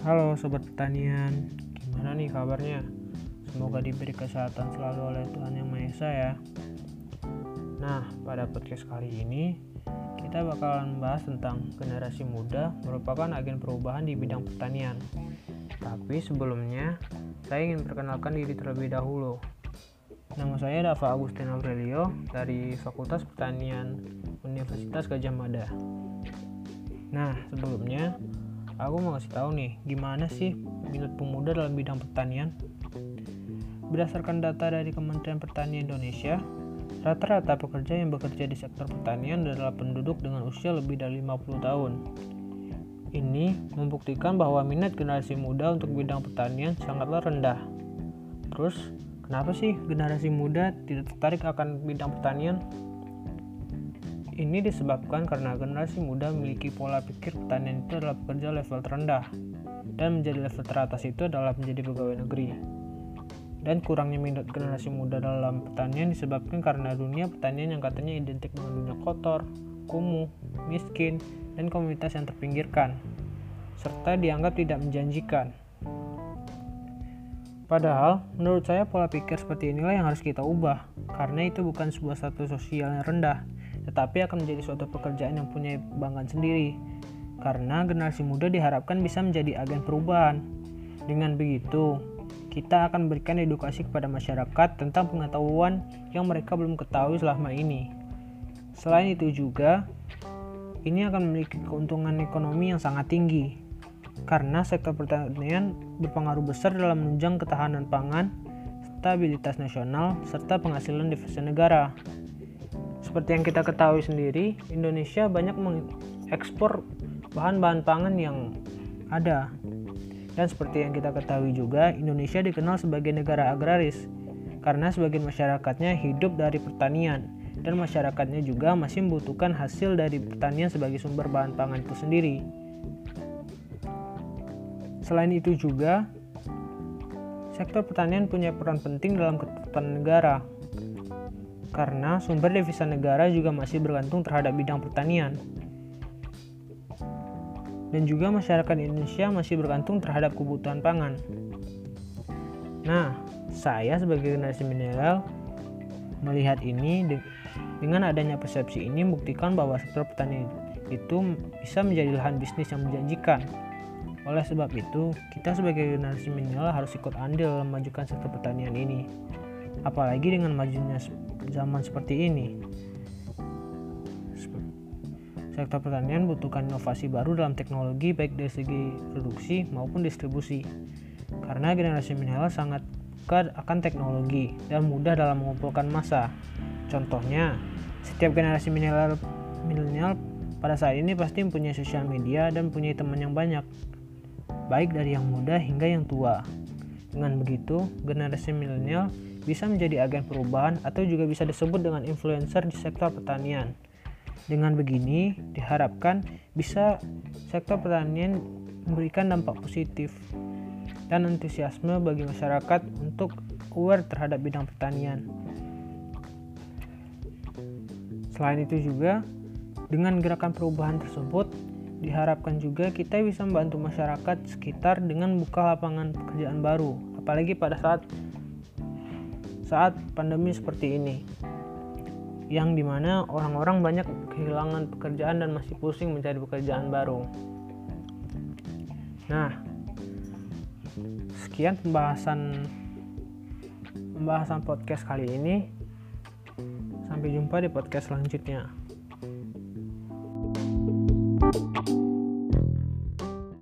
Halo Sobat Pertanian, gimana nih kabarnya? Semoga diberi kesehatan selalu oleh Tuhan Yang Maha Esa ya. Nah, pada podcast kali ini kita bakalan membahas tentang generasi muda merupakan agen perubahan di bidang pertanian. Tapi sebelumnya, saya ingin perkenalkan diri terlebih dahulu. Nama saya Dava Agustin Aurelio dari Fakultas Pertanian Universitas Gajah Mada. Nah, sebelumnya aku mau kasih tahu nih, gimana sih minat pemuda dalam bidang pertanian? Berdasarkan data dari Kementerian Pertanian Indonesia, rata-rata pekerja yang bekerja di sektor pertanian adalah penduduk dengan usia lebih dari 50 tahun. Ini membuktikan bahwa minat generasi muda untuk bidang pertanian sangatlah rendah. Terus, kenapa sih generasi muda tidak tertarik akan bidang pertanian? Ini disebabkan karena generasi muda memiliki pola pikir pertanian itu adalah pekerja level terendah dan menjadi level teratas itu adalah menjadi pegawai negeri. Dan kurangnya minat generasi muda dalam pertanian disebabkan karena dunia pertanian yang katanya identik dengan dunia kotor, kumuh, miskin, dan komunitas yang terpinggirkan, serta dianggap tidak menjanjikan. Padahal, menurut saya pola pikir seperti inilah yang harus kita ubah, karena itu bukan sebuah status sosial yang rendah, tetapi akan menjadi suatu pekerjaan yang punya kebanggaan sendiri. Karena generasi muda diharapkan bisa menjadi agen perubahan. Dengan begitu, kita akan berikan edukasi kepada masyarakat tentang pengetahuan yang mereka belum ketahui selama ini. Selain itu juga, ini akan memiliki keuntungan ekonomi yang sangat tinggi. Karena sektor pertanian berpengaruh besar dalam menunjang ketahanan pangan, stabilitas nasional, serta penghasilan devisa negara. Seperti yang kita ketahui sendiri, Indonesia banyak mengekspor bahan-bahan pangan yang ada. Dan seperti yang kita ketahui juga, Indonesia dikenal sebagai negara agraris karena sebagian masyarakatnya hidup dari pertanian dan masyarakatnya juga masih membutuhkan hasil dari pertanian sebagai sumber bahan pangan itu sendiri. Selain itu juga, sektor pertanian punya peran penting dalam ketahanan negara karena sumber devisa negara juga masih bergantung terhadap bidang pertanian. Dan juga masyarakat Indonesia masih bergantung terhadap kebutuhan pangan. Nah, saya sebagai generasi milenial melihat ini dengan adanya persepsi ini membuktikan bahwa sektor pertanian itu bisa menjadi lahan bisnis yang menjanjikan. Oleh sebab itu, kita sebagai generasi milenial harus ikut andil memajukan sektor pertanian ini. Apalagi dengan majunya zaman seperti ini. Sektor pertanian butuhkan inovasi baru dalam teknologi baik dari segi produksi maupun distribusi. Karena generasi milenial sangat dekat akan teknologi dan mudah dalam mengumpulkan massa. Contohnya, setiap generasi milenial pada saat ini pasti mempunyai sosial media dan punya teman yang banyak, baik dari yang muda hingga yang tua. Dengan begitu, generasi milenial bisa menjadi agen perubahan atau juga bisa disebut dengan influencer di sektor pertanian. Dengan begini, diharapkan bisa sektor pertanian memberikan dampak positif dan antusiasme bagi masyarakat untuk aware terhadap bidang pertanian. Selain itu juga, dengan gerakan perubahan tersebut, diharapkan juga kita bisa membantu masyarakat sekitar dengan buka lapangan pekerjaan baru, apalagi pada saat saat pandemi seperti ini yang di mana orang-orang banyak kehilangan pekerjaan dan masih pusing mencari pekerjaan baru. Nah sekian pembahasan pembahasan podcast kali ini. Sampai jumpa di podcast selanjutnya. thank you